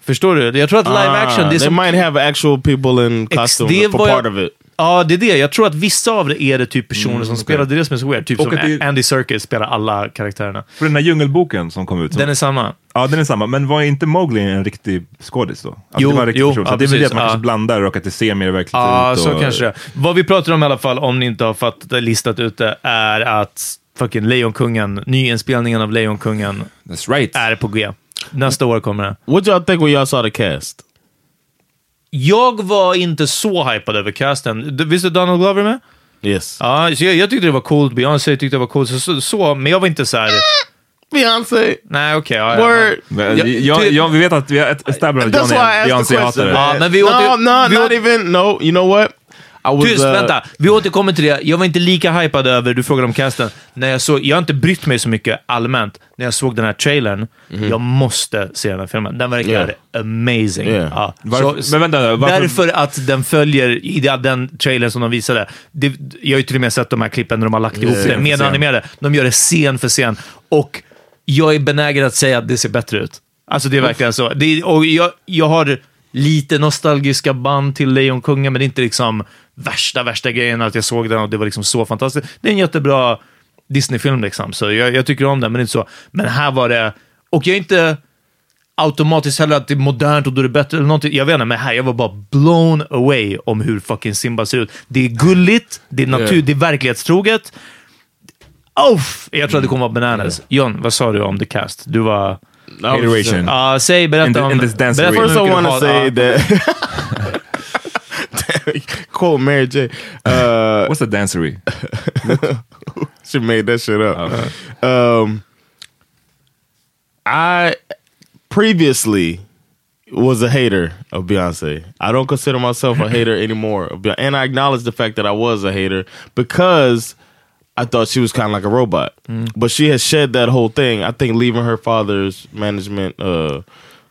Förstår du? Jag tror att live action, det är Ah, they som... might have actual people in costume for jag- part of it. Ja, det är det. Jag tror att vissa av det är det typ personer som spelar. Det är det som är så weird. Typ Och som det- Andy Serkis spelar alla karaktärerna. För den här djungelboken som kom ut. Som, Den är samma. Ja, den är samma. Men var inte Mowgli en riktig skådis då? Alltså, Jo, det var en riktig jo, person. Så ja, det är väl det att man ja. kanske blandar och att det ser mer verkligt Ja, ut. så och, kanske det. Vad vi pratar om i alla fall, om ni inte har fattat det, listat ut det, är att fucking Lejonkungen, nyinspelningen av Lejonkungen That's right. är på G. Nästa år kommer det. What y'all think when y'all saw the cast? Jag var inte så hypad över casten. Du- Visst är Donald Glover med? Yes. Ja, så jag, jag tyckte det var coolt. Beyoncé tyckte det var coolt. Så, så, så, men jag var inte så här... Beyonce. Nej, okej. ja, ja, Word. Men, Ja, jag, ty- jag, vi vet att vi har ett established That's why I Johnny asked the question. Beyoncé-hatare. Ja, men vi no, åter- no, vi not even. No, you know what? Was. Tyst, uh, vänta. Vi återkommer till det. Jag var inte lika hypad över, du frågade om casten, när jag såg, jag har inte brytt mig så mycket allmänt, när jag såg den här trailern. Jag måste se den här filmen. Den verkar Yeah. amazing. Yeah. Ja. Varför- Så- men vänta, varför- Därför att den följer, i den- trailern som de visade, det, jag har ju till och med sett de här klippen när de har lagt ihop Yeah. det med animerade. De gör det scen för scen. Och jag är benägen att säga att det ser bättre ut. Alltså det är verkligen så. Det och jag, jag har lite nostalgiska band till Lejonkungen, men det är inte liksom värsta, värsta grejen att jag såg den och det var liksom så fantastiskt. Det är en jättebra Disney-film liksom, så jag, jag tycker om den, men det är inte så. Men här var det, och jag är inte automatiskt heller att det är modernt och då är det bättre eller någonting. Jag vet inte, men här, jag var bara blown away om hur fucking Simba ser ut. Det är gulligt, det är natur, Yeah. det är verklighetstroget. Oh, jag tror att det kommer vara bananas. John, vad sa du om the cast? Du var... Hateration. Ja, säg, berätta In the- om... in this dance berätta I to har- say that. Quote Mary J. Uh, What's a dancery? she made that shit up. Um, I previously was a hater of Beyonce. I don't consider myself a hater anymore, and I acknowledge the fact that I was a hater because I thought she was kind of like a robot. But she has shed that whole thing. I think leaving her father's management uh,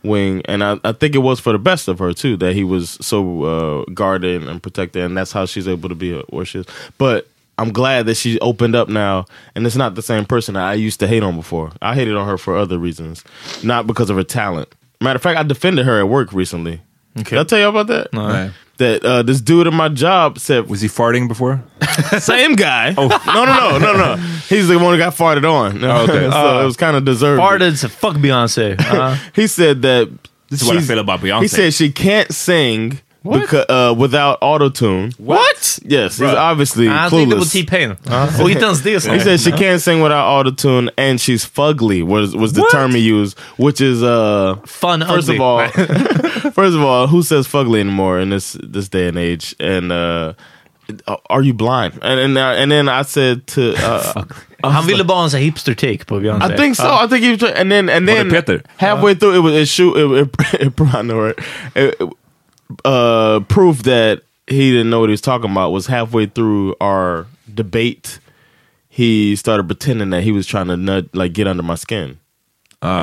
wing, and I, I think it was for the best of her too that he was so uh, guarded and protected, and that's how she's able to be where she is. But I'm glad that she opened up now, and it's not the same person I used to hate on before. I hated on her for other reasons, not because of her talent. Matter of fact, I defended her at work recently. Did I tell you about that? Nej. That uh, this dude at my job said Was he farting before? same guy. Oh no no no no no! He's the one who got farted on. Oh, okay. so it was kind of deserved. Farted, så fuck Beyoncé. Ja. He said that This is what I she's- feel about Beyonce. He said she can't sing because uh, without auto tune. What? Yes, he's obviously I think det var clueless. T-Pain. Och inte ens det. He said she can't sing without auto tune, and she's fugly. Was was the What? term he used, which is uh Fun First ugly. of all, first of all, who says fugly anymore in this this day and age? And uh, are you blind? And and, uh, and then I said to uh, Han ville bara ha en sån hipster take på Beyoncé. I think so. I think he was, and then and then Peter? halfway through it was it shoot it, it, it, I know it, it, uh proof that he didn't know what he was talking about was halfway through our debate. He started pretending that he was trying to nut, like get under my skin.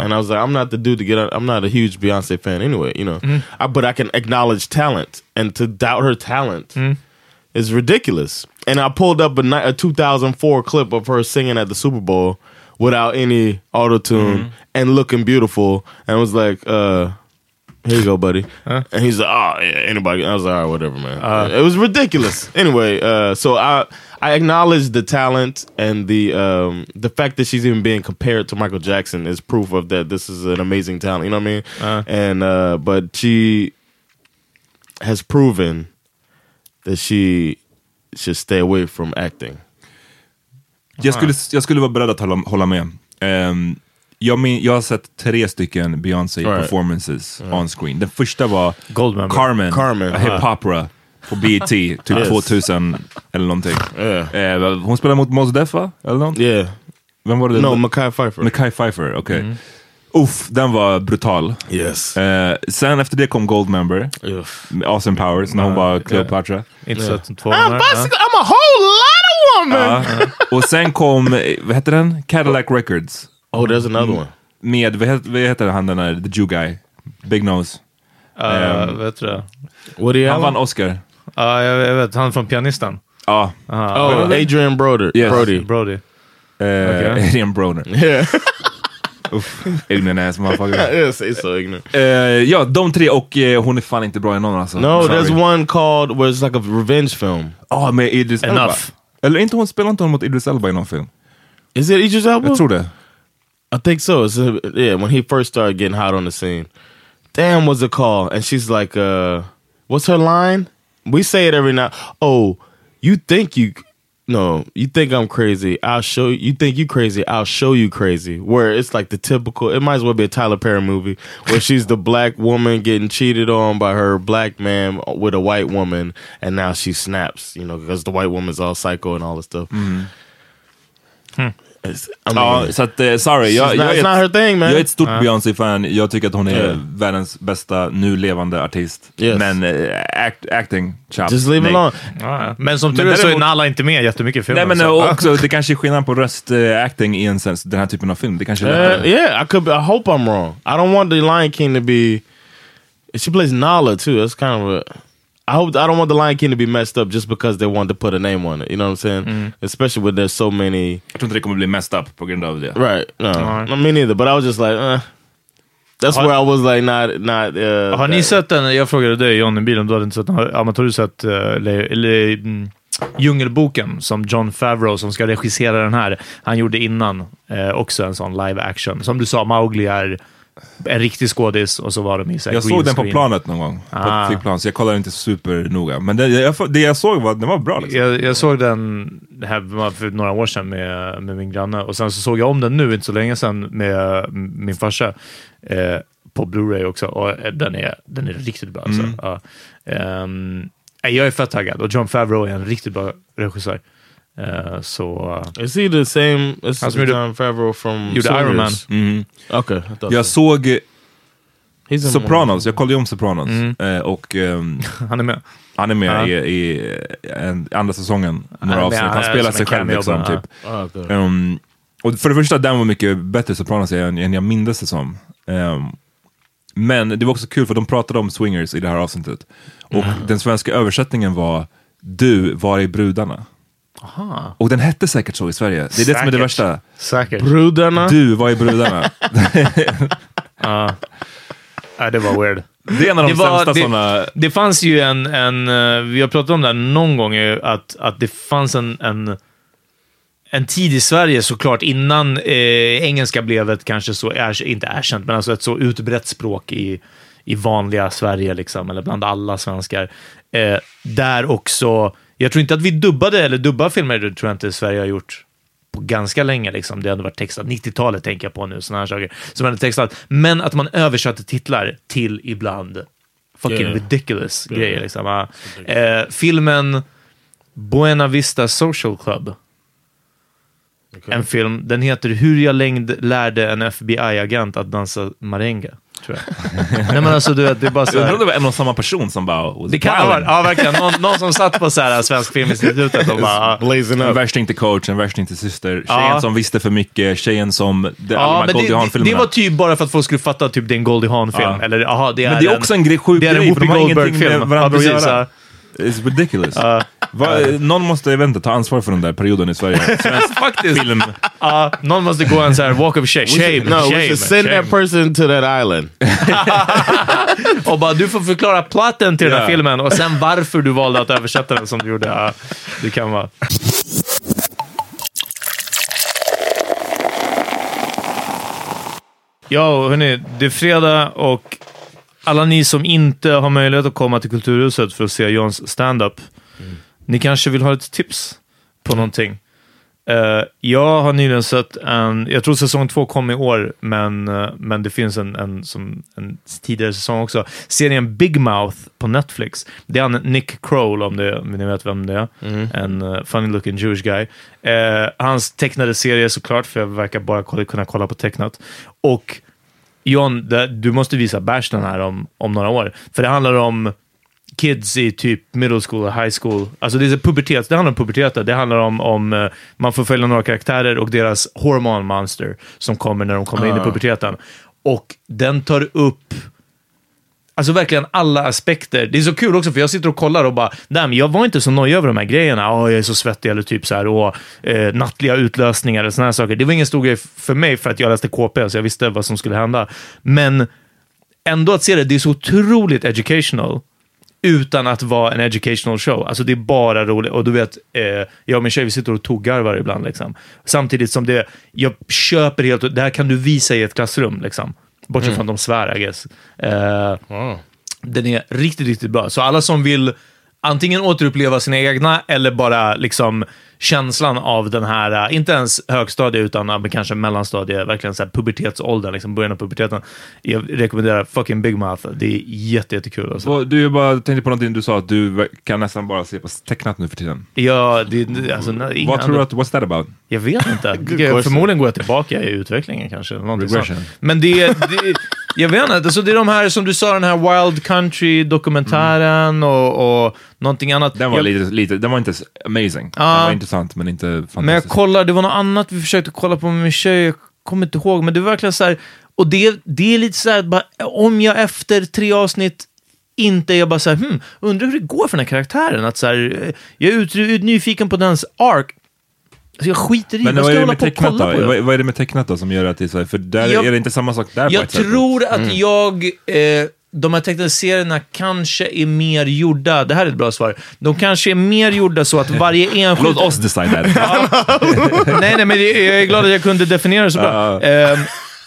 And I was like, I'm not the dude to get. I'm not a huge Beyonce fan anyway, you know. I, but I can acknowledge talent, and to doubt her talent is ridiculous. And I pulled up a, a 2004 clip of her singing at the Super Bowl without any auto tune and looking beautiful, and I was like, uh, "Here you go, buddy." And he's like, "Oh yeah, anybody." I was like, "All right, whatever, man." it was ridiculous. anyway, uh, so I I acknowledge the talent and the um, the fact that she's even being compared to Michael Jackson is proof of that. This is an amazing talent. You know what I mean? And uh, but she has proven that she should stay away from acting. Jag skulle, jag skulle vara beredd att hålla, hålla med. Ehm, jag, min, jag har sett tre stycken Beyoncé Right. performances on screen. Den första var Goldmember. Carmen, Carmen. a hip opera på BET, typ Yes. 2000 eller någonting. Yeah. Eh, hon spelade mot Mos Def va? Eller något? Yeah. Vem var det? No, Mackay Pfeiffer. Mackay Pfeiffer, okej. Uff, den var brutal. yes. Eh, sen efter det kom Goldmember, med Austin Powers, när hon var Cleopatra. I'm, a whole lot of woman. Ja. Och sen kom, eh, vad heter den? Cadillac Records. Oh, there's another one. Med, vad heter, vad heter han den där, the Jew guy? Big nose. Uh, vet du det? Woody Han Allen. vann Oscar. Ja, jag, jag vet. Han från Pianisten. Ja. Oh, Adrian Broder. Yes. Brody. Brody. Eh, Adrian Broner. Yeah. Ignorant ass motherfucker. yes, it's so ignorant. Eh, ja, de tre och eh, hon är fan inte bra i någon alltså. No, Sorry. there's one called where it's like a revenge film. Ja, med Idris Elba. Enough. Eller inte hon, spelar inte hon mot Idris Elba i någon film? Is it Idris Elba? Jag tror det. I think so. It's a, yeah, when he first started getting hot on the scene. Damn, was it call. And she's like, uh, what's her line? We say it every now. Oh, you think you no, you think I'm crazy. I'll show you. You think you crazy. I'll show you crazy. Where it's like the typical. It might as well be a Tyler Perry movie where she's the black woman getting cheated on by her black man with a white woman, and now she snaps. You know, because the white woman's all psycho and all this stuff. I mean, Ja, så att eh, sorry. Jag, jag, är ett, her thing, man. jag är ett stort Beyoncé-fan. Jag tycker att hon är Yeah. världens bästa nu levande artist. Yes. Men eh, act, acting, chop. Just leave nej. alone. Men som Men tur är så är däremot- Nalla inte med jättemycket i filmen. Nej men så. och också, det kanske är skillnad på röstacting i en sens, den här typen av film. Det kanske är Uh, lättare. yeah, I could. Be, I hope I'm wrong. I don't want the Lion King to be. She plays Nala too. That's kind of a. I hope I don't want the Lion King to be messed up just because they want to put a name on it. You know what I'm saying? Especially when there's so many. Jag tror inte det kommer bli messed up på grund av det. Right? No, Alright. no, me neither. But I was just like, uh, that's Har- where I was like, not, not. Uh, Har ni sett den? Jag frågade dig John i bilen, du hade inte sett den. Har, har du sett uh, eller, eller, mm, Djungelboken som John Favreau som ska regissera den här. Han gjorde innan eh, också en sån live action. Som du sa, Mowgli är en riktig skådis och så var de i så här Jag såg den på screen. planet någon gång. På Ah. flygplan, så jag kollade inte supernoga. Men det jag, det jag såg var, den var bra liksom. Jag, jag såg den här för några år sedan med, med min granne och sen så såg jag om den nu, inte så länge sedan, med min farsa eh, på Blu-ray också. Och eh, den är, den är riktigt bra. Alltså. Ja. Ehm, nej, jag är fett taggad och John Favreau är en riktigt bra regissör. Så eh, Is he the same as Han som gjorde- John Favreau from gjorde Iron Man. Mhm. Okay, Jag so. såg eh, Sopranos, jag kollade ju om Sopranos. Eh, och ehm, han är med. han är med Ja. i, i en, andra säsongen, några avsnitt. han Han spelar sig själv liksom. Typ. one. Oh, okay. Ehm, och för det första, den var mycket bättre Sopranos än, än jag mindes det som. Ehm, men det var också kul för de pratade om swingers i det här avsnittet. Och den svenska översättningen var Du, var är brudarna? Aha. Och den hette säkert så i Sverige. Det är det som är det Säkert. värsta. Säkert. Brudarna. Du, var är brudarna? Ja. Nej, det var weird. Det är en av de Det var- sämsta det- sådana... Det fanns ju en, en eh, vi har pratat om det här någon gång, ju, att, att det fanns en, en, en tid i Sverige såklart innan eh, engelska blev ett kanske så, er, inte erkänt, men alltså ett så utbrett språk i, i vanliga Sverige, liksom, eller bland alla svenskar. Eh, där också, jag tror inte att vi dubbade, eller dubbar filmer, det tror jag inte Sverige har gjort på ganska länge. Liksom. Det hade varit textat. 90-talet tänker jag på nu, sådana här saker. Som hade textat. Men att man översatte titlar till ibland fucking Yeah. ridiculous grejer. Liksom. Eh, filmen Buena Vista Social Club. En film, den heter Hur jag längd lärde en FBI-agent att dansa merengue. Tror jag. Nej men alltså du vet, det är bara så Jag undrar om det var en och samma person som bara... was Det kan wilding. ja verkligen. Någon, någon som satt på så här Svensk Filminstitutet och bara... Blazing En värsting till coach, en värsting till syster. Tjejen Ja. som visste för mycket, tjejen som... Det, Ja, men Goldie det, det, det var typ bara för att folk skulle fatta att typ, det är en Goldie Hawn-film. Ja. Eller, aha, det är Men det är också en grej, sjuk grej, för de har ingenting med varandra att precis, göra. ja. It's ridiculous. Va, någon måste, inte, ta ansvar för den där perioden i Sverige. Svensk Faktiskt. film. Ja, någon måste gå en så här walk of shame. Shame, no, shame, we should send shame. that person to that island. Och bara, du får förklara plotten till den här filmen och sen varför du valde att översätta den som du gjorde. Ja, det kan vara. Ja, hörni, det är fredag och alla ni som inte har möjlighet att komma till Kulturhuset för att se Johns stand-up, ni kanske vill ha ett tips på någonting. Eh, jag har nyligen sett en, jag tror säsong två kom i år, men, eh, men det finns en, en, som, en tidigare säsong också. Serien Big Mouth på Netflix. Det är han Nick Kroll, om, det, om ni vet vem det är. En uh, funny looking Jewish guy. Hans tecknade serie såklart, för jag verkar bara kolla, kunna kolla på tecknat. Och John, det, du måste visa Bash den här om, om några år. För det handlar om kids i typ middle school och high school. Alltså det är pubertet, det handlar om puberteten. Det handlar om, om eh, man får följa några karaktärer och deras hormonmonster som kommer när de kommer in i puberteten. Och den tar upp Alltså verkligen alla aspekter. Det är så kul också för jag sitter och kollar och bara, nej men jag var inte så nöjd över de här grejerna. Åh, jag är så svettig eller typ så här, och eh, nattliga utlösningar eller såna här saker. Det var ingen stor grej för mig för att jag läste KP så jag visste vad som skulle hända. Men ändå att se det, det är så otroligt educational utan att vara en educational show. Alltså det är bara roligt. Och du vet, eh, jag och min tjej vi sitter och toggarvar ibland. Liksom. Samtidigt som det, jag köper helt, det här kan du visa i ett klassrum. Liksom. Bortsett från att de svär, I guess. Eh, Oh. den är riktigt, riktigt bra. Så alla som vill antingen återuppleva sina egna eller bara liksom känslan av den här, äh, inte ens högstadie utan kanske mellanstadie, verkligen så här pubertetsåldern, liksom början av puberteten. Jag rekommenderar fucking Big Mouth. Det är jätte, jättekul. Alltså. Och du jag bara tänkte på någonting du sa, att du kan nästan bara se på tecknat nu för tiden. Ja, det, alltså, nej, Vad tror du att, what's that about? Jag vet inte. Förmodligen går jag tillbaka i utvecklingen kanske. Regression. sånt. Men det, det, jag vet inte. Alltså, det är de här, som du sa, den här Wild Country-dokumentären och, och någonting annat. Den var, jag, lite, lite, den var inte amazing. Ja. Den var intressant men inte fantastisk. Men jag kollar, det var något annat vi försökte kolla på med min tjej, jag kommer inte ihåg, men det var verkligen så här, och det, det är lite så här, bara, om jag efter tre avsnitt inte är bara så här, hmm, undrar hur det går för den här karaktären, att så här, eh, jag är nyfiken på dens arc, så jag skiter i, men vad ska är jag det hålla med på och kolla då? på? Vad, vad är det med tecknat då som gör att det är så här, för där Jag- är det inte samma sak där Jag sätt? tror att jag, eh, de här tecknade serierna kanske är mer gjorda, det här är ett bra svar, de kanske är mer gjorda så att varje enskild... Låt oss decide that. nej, nej, men det- jag är glad att jag kunde definiera det så bra. Eh,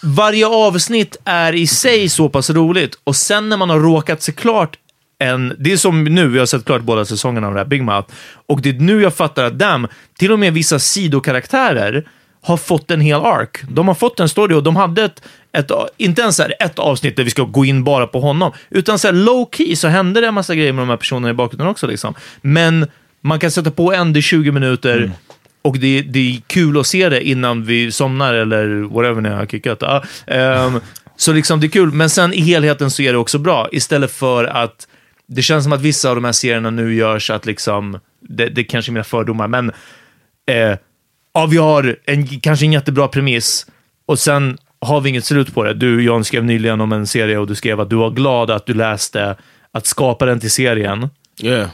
varje avsnitt är i sig så pass roligt och sen när man har råkat se klart en, det är som nu, jag har sett klart båda säsongerna av det här Big Mouth, och det är nu jag fattar att damn, till och med vissa sidokaraktärer har fått en hel arc. De har fått en story och de hade ett, ett inte ens här ett avsnitt där vi ska gå in bara på honom, utan så här low key så hände det en massa grejer med de här personerna i bakgrunden också. Liksom. Men man kan sätta på en, det är 20 minuter, och det, det är kul att se det innan vi somnar eller whatever ni har kickat. Ja, ehm, så liksom det är kul, men sen i helheten så är det också bra. Istället för att det känns som att vissa av de här serierna nu görs att liksom, det, det kanske är mina fördomar, men eh, ja, vi har en, kanske en jättebra premiss och sen har vi inget slut på det. Du, John, skrev nyligen om en serie och du skrev att du var glad att du läste att skaparen till serien Yeah.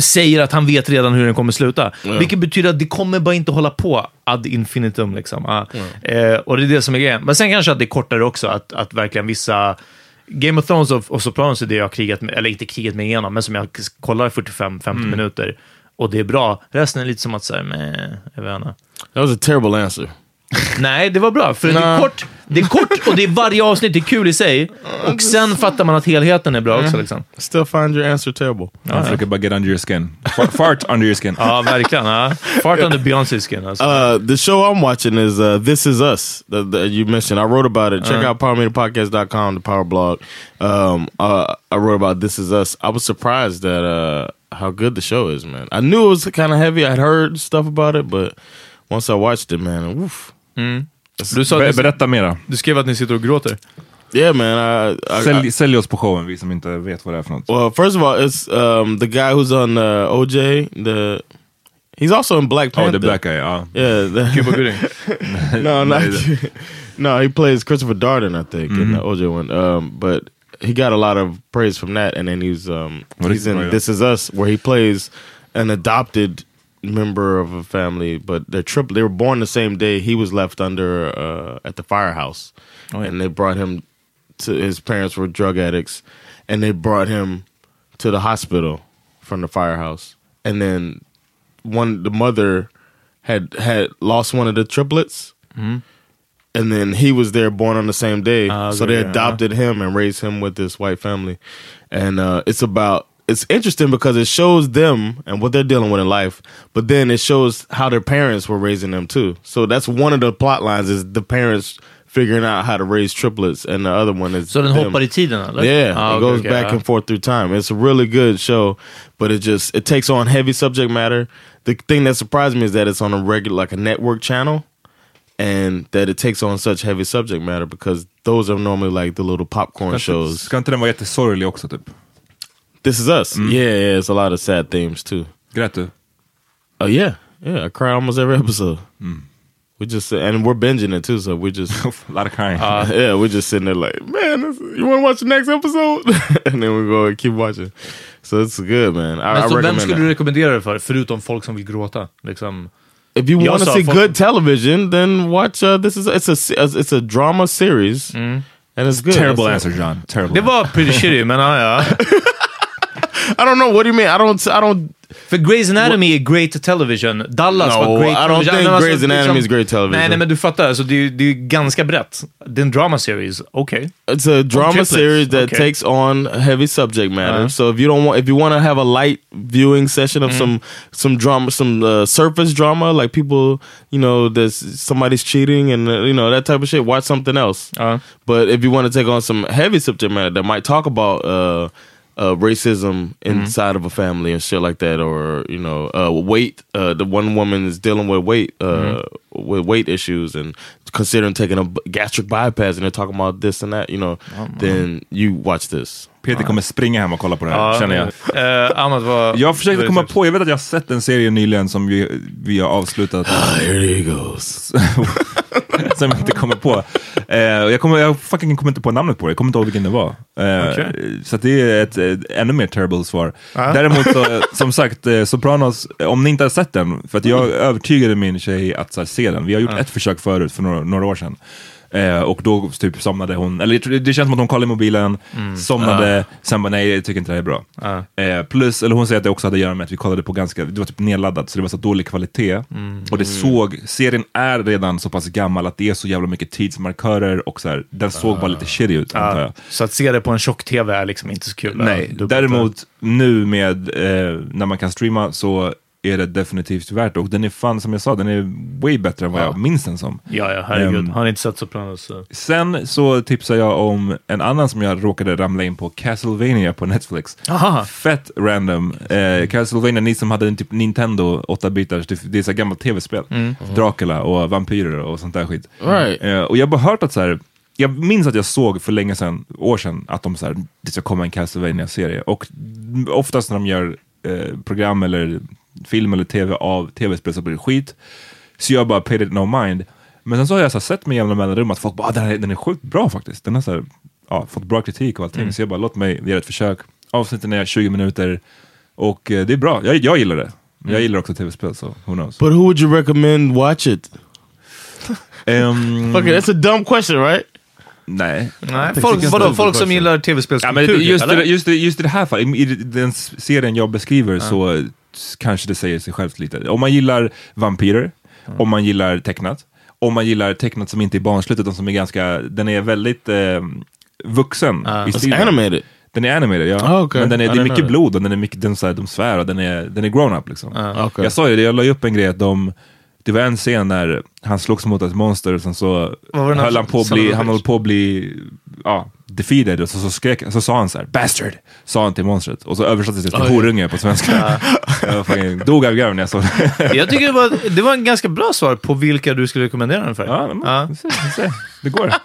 säger att han vet redan hur den kommer sluta. Vilket betyder att det kommer bara inte hålla på ad infinitum. Liksom. Ah, eh, och det är det som är grejen. Men sen kanske att det är kortare också, att, att verkligen vissa... Game of Thrones och, och Sopranos är det jag har krigat med, eller inte krigat mig igenom, men som jag kollar i 45-50 minuter. Och det är bra. Resten är lite som att säga, med, jag vet inte. That was a terrible answer. Nej, det var bra, för det är kort, det är kort och det är varje avsnitt är kul i sig. Och sen fattar man att helheten är bra också. Liksom. Still find your answer terrible. Jag försöker bara get under your skin. Fart, fart under your skin. Ja, verkligen. Ja. Fart under Beyoncés skin. Alltså. Uh, the show I'm watching is uh, This Is Us. The, the, you mentioned. I wrote about it. Check out powermeterpodcast.com, the power blog. Um, uh, I wrote about This Is Us. I was surprised that uh, how good the show is, man. I knew it was kind of heavy. I'd heard stuff about it, but once I watched it, man, woof. Du, sa, Ber, berätta mera. du skrev att ni sitter och gråter. Yeah, man. I, I, I, Sälj, sälj oss på showen, vi som inte vet vad det är för något. well, first of all, it's um, the guy who's on uh, OJ. The he's also in Black Panther. det Black Guy, ja. Yeah, the, Cuba Gooding. no, not no. He plays Christopher Darden, I think, in the OJ one. Um, but he got a lot of praise from that, and then he's um, he's in oh, yeah. This Is Us, where he plays an adopted member of a family, but they're triple. They were born the same day. He was left under uh, at the firehouse, and they brought him to his parents were drug addicts, and they brought him to the hospital from the firehouse, and then one the mother had had lost one of the triplets. And then he was there born on the same day. Ah, so they yeah, adopted him and raised him with this white family. And uh, it's about it's interesting because it shows them and what they're dealing with in life but then it shows how their parents were raising them too so that's one of the plot lines is the parents figuring out how to raise triplets and the other one is Så den them. hoppar i tiden, eller? Yeah, Ah, it okej, goes okej, back ja. and forth through time. It's a really good show, but it just it takes on heavy subject matter. The thing that surprised me is that it's on a regular like a network channel, and that it takes on such heavy subject matter because those are normally like the little popcorn shows. Ska inte den vara jättesorglig också typ? This is us. Mm-hmm. Yeah, yeah. It's a lot of sad themes too. Grät du? Oh yeah, yeah. I cry almost every episode. Mm. We just and we're binging it too, so we just A lot of crying. Uh, yeah, we're just sitting there like, man, this, you want to watch the next episode? and then we go and keep watching. So it's good, man. I, Men I så vem recommend skulle it. du rekommendera det för, förutom folk som vill gråta? Liksom. If you You want to see have- good television, then watch. Uh, this is it's a se- it's a drama series, mm. and it's good. Terrible That's it. answer John. Terrible. Det var pretty shitty, men ja, ja. I don't know. What do you mean? I don't. I don't. För Grey's Anatomy är great television. Dallas No, var great I don't television. think alltså, Grey's Anatomy is great television. Nej, nej, men du fattar. Alltså, det, är, det är ganska brett. Det är en drama series. Okej. It's a drama series that Okay. takes on heavy subject matter. Uh-huh. So if you don't want, if you want to have a light viewing session of some some drama, some uh, surface drama, like people, you know, there's somebody's cheating and uh, you know that type of shit. Watch something else. Ja. But if you want to take on some heavy subject matter that might talk about uh, uh, racism inside of a family and shit like that, or you know, uh, weight. Uh, the one woman is dealing with weight, uh, with weight issues, and considering taking a gastric bypass, and they're talking about this and that. You know, then you watch this. Peter kommer springa hem och kolla på det här, Ja, känner jag. Eh, Ahmad, vad... Jag försökte vad är komma på, jag vet att jag har sett en serie nyligen som vi, vi har avslutat, Here he goes. som jag inte kommer på. Eh, jag, kommer, jag fucking kommer inte på namnet på det, jag kommer inte ihåg vilken det var. Eh, Okej. Så det är ett, eh, ännu mer terrible svar. Däremot så, som sagt, eh, Sopranos, eh, om ni inte har sett den, för att jag övertygade min tjej att så här, se den. Vi har gjort ett försök förut, för några, några år sedan. Eh, och då typ somnade hon, eller det känns som att hon kollade i mobilen, somnade, sen bara nej jag tycker inte det här är bra. Eh, plus, eller hon säger att det också hade att göra med att vi kollade på ganska, det var typ nedladdat så det var så dålig kvalitet. Och det såg, serien är redan så pass gammal att det är så jävla mycket tidsmarkörer och så här, den såg bara lite shitty ut antar jag. Ja, så att se det på en tjock-tv är liksom inte så kul. Nej, däremot nu med eh, när man kan streama så är det definitivt värt. Och den är fan, som jag sa, den är way bättre än vad jag minns den som. Ja, ja, herregud. Ehm, Har inte sett Sopranos så... Sen så tipsar jag om en annan som jag råkade ramla in på, Castlevania på Netflix. Aha. Fett random. Eh, Castlevania, ni som hade en typ Nintendo 8-bitars, det, det är så gammalt tv-spel. Dracula och vampyrer och sånt där skit. Right. Eh, och jag har bara hört att så här, jag minns att jag såg för länge sedan, år sedan, att de så här, det ska komma en Castlevania-serie. Och oftast när de gör eh, program eller film eller tv av tv-spel så blir det skit. Så jag bara paid it no mind. Men sen så har jag så här, sett med jämna mellanrum att folk bara, ah, den, är, den är sjukt bra faktiskt. Den har så här, ja, fått bra kritik och allting. Så jag bara, låt mig göra ett försök. Avsnitten är 20 minuter och eh, det är bra. Jag, jag gillar det. Jag gillar också tv-spel, så who knows. But who would you recommend watch it? Fuck it, that's a dumb question, right? nej. Nej, folk, vadå, folk som gillar Ja, tv-spelskultur? men just, eller? det, just, det, just i det här fallet, i i den serien jag beskriver så s- kanske det säger sig självt lite. Om man gillar vampyrer, om man gillar tecknat, om man gillar tecknat som inte är barnsligt utan som är ganska, den är väldigt eh, vuxen i It's stilen. animated. Den är animated, ja. Ah, okej. Men den är, I det är mycket blod och den är mycket, den, så här, de svär och den är, den är grown up liksom. Okay. Jag sa ju det, jag la upp en grej att de, det var en scen när han slogs mot ett monster och sen så höll han- på att bli, han höll på att bli, ja, defeated och så, så skrek, så sa han så här, bastard, sa han till monstret och så översattes det till Oj. horunge på svenska. jag fucking dog av garv när jag såg det. Jag tycker det var, det var en ganska bra svar på vilka du skulle rekommendera den för. ja, men, vi ser, vi ser. det går.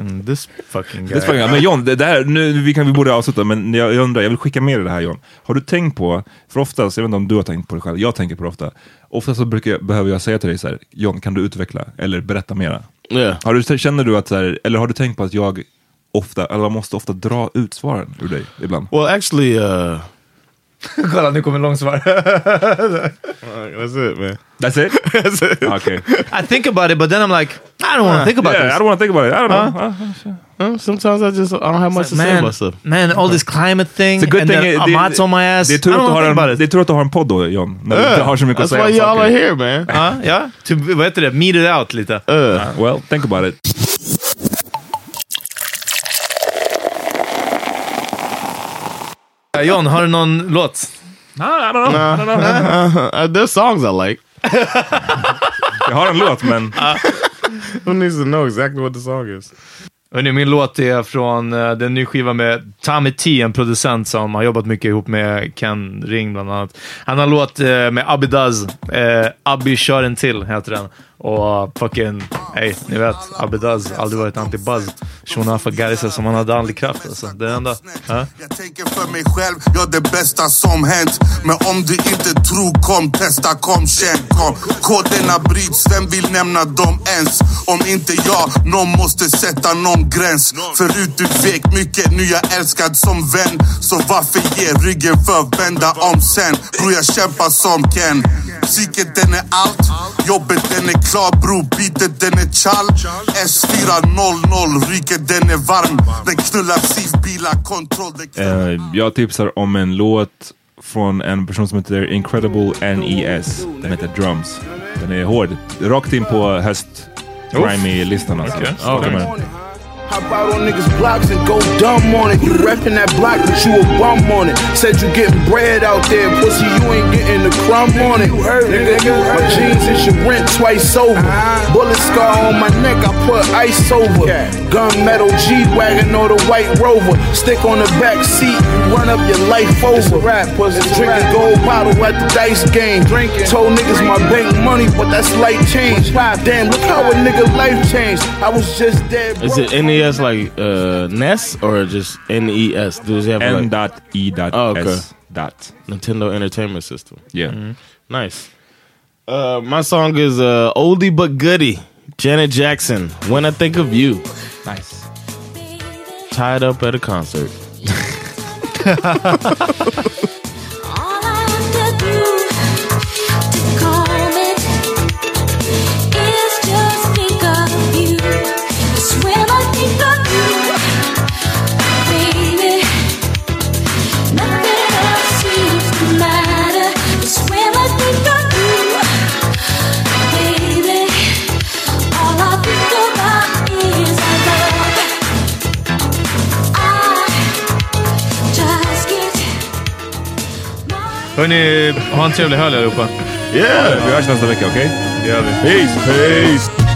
Mm, This fucking guy. Det är fucking- men John, det där, nu, vi, kan, vi borde avsluta, men jag, jag undrar, jag vill skicka med dig det här John. Har du tänkt på, för oftast, jag vet inte om du har tänkt på det själv, jag tänker på det ofta. Ofta så brukar, jag- behöver jag säga till dig så här, John kan du utveckla eller berätta mera? Yeah. Har du, känner du att, så här, eller har du tänkt på att jag ofta, eller jag måste ofta dra ut svaren ur dig ibland? Well, actually, uh, Kolla, nu kommer långsvar. that's it, man. That's it? That's it. Okej. I think about it, but then I'm like, I don't want to think about Yeah, I this. don't want to think about it. I don't know. Uh, Sometimes I just I don't have much to say about stuff. man, all this climate thing, It's a good and thing then it- Ahmad's on my ass. Det är tur I att don't du har think en, det att du har podd då John, när du inte har så mycket att That's säga why om y'all are here, man. Ja. Typ, vad heter det? Meet it out lite. Uh, Well, think about it. Ja, John, har du någon låt? I don't know. I don't know. uh, there's songs I like. Jag har en låt men Who needs to know exactly what the song is? Hörrni, min låt är från uh, den nya skivan med Tommy T, en producent som har jobbat mycket ihop med Ken Ring bland annat. Han har en låt uh, med Abidaz. Uh, Abbi kör en till, heter den. Och uh, fucking, hey, ni vet, Abidaz aldrig varit anti-buzz. Shonafa Garissa som han hade andlig kraft alltså. Det enda. Jag tänker för mig själv, jag det bästa som hänt Men om du inte tror, kom testa, kom känn, kom Koderna bryts, vem vill nämna dem ens? Om inte jag, någon måste sätta någon gräns Förut du vek mycket, nu jag älskad som vän Så varför ge ryggen för vända om sen? Bror jag kämpar som Ken Psyket den är allt, jobbet den är klar bror Beatet den är chall S400, ryket den är varm Den knullar SIF, bilar, kontroll eh, jag tipsar om en låt från en person som heter Incredible NES. Den heter Drums. Den är hård. Rakt in på höst grimy-listan alltså. Den. Hop out on niggas' blocks and go dumb on it. You reppin' that block, but you a bum on it. Said you gettin' bread out there, pussy, you ain't gettin' the crumb on it. You heard it, nigga. My jeans is your rent twice over. Bullet scar on my neck, I put ice over. Gunmetal G-Wagon or the white rover. Stick on the back seat, you run up your life over. Rap, pussy. Drinking gold bottle at the dice game. Drinking. Told niggas my bank money, but that's light change. Damn, look how a nigga life changed. I was just dead. Is broke. it NES like uh, NES or just NES? Does it have N like N.E.S. Oh, okay. Dot. Nintendo Entertainment System? Yeah. Nice. Uh, my song is uh, oldie but goodie. Janet Jackson. When I think of you, Nice. tied up at a concert. Hörni, ha en trevlig helg allihopa. Yeah! Vi hörs nästa vecka, okej? Det gör vi. Peace! Peace!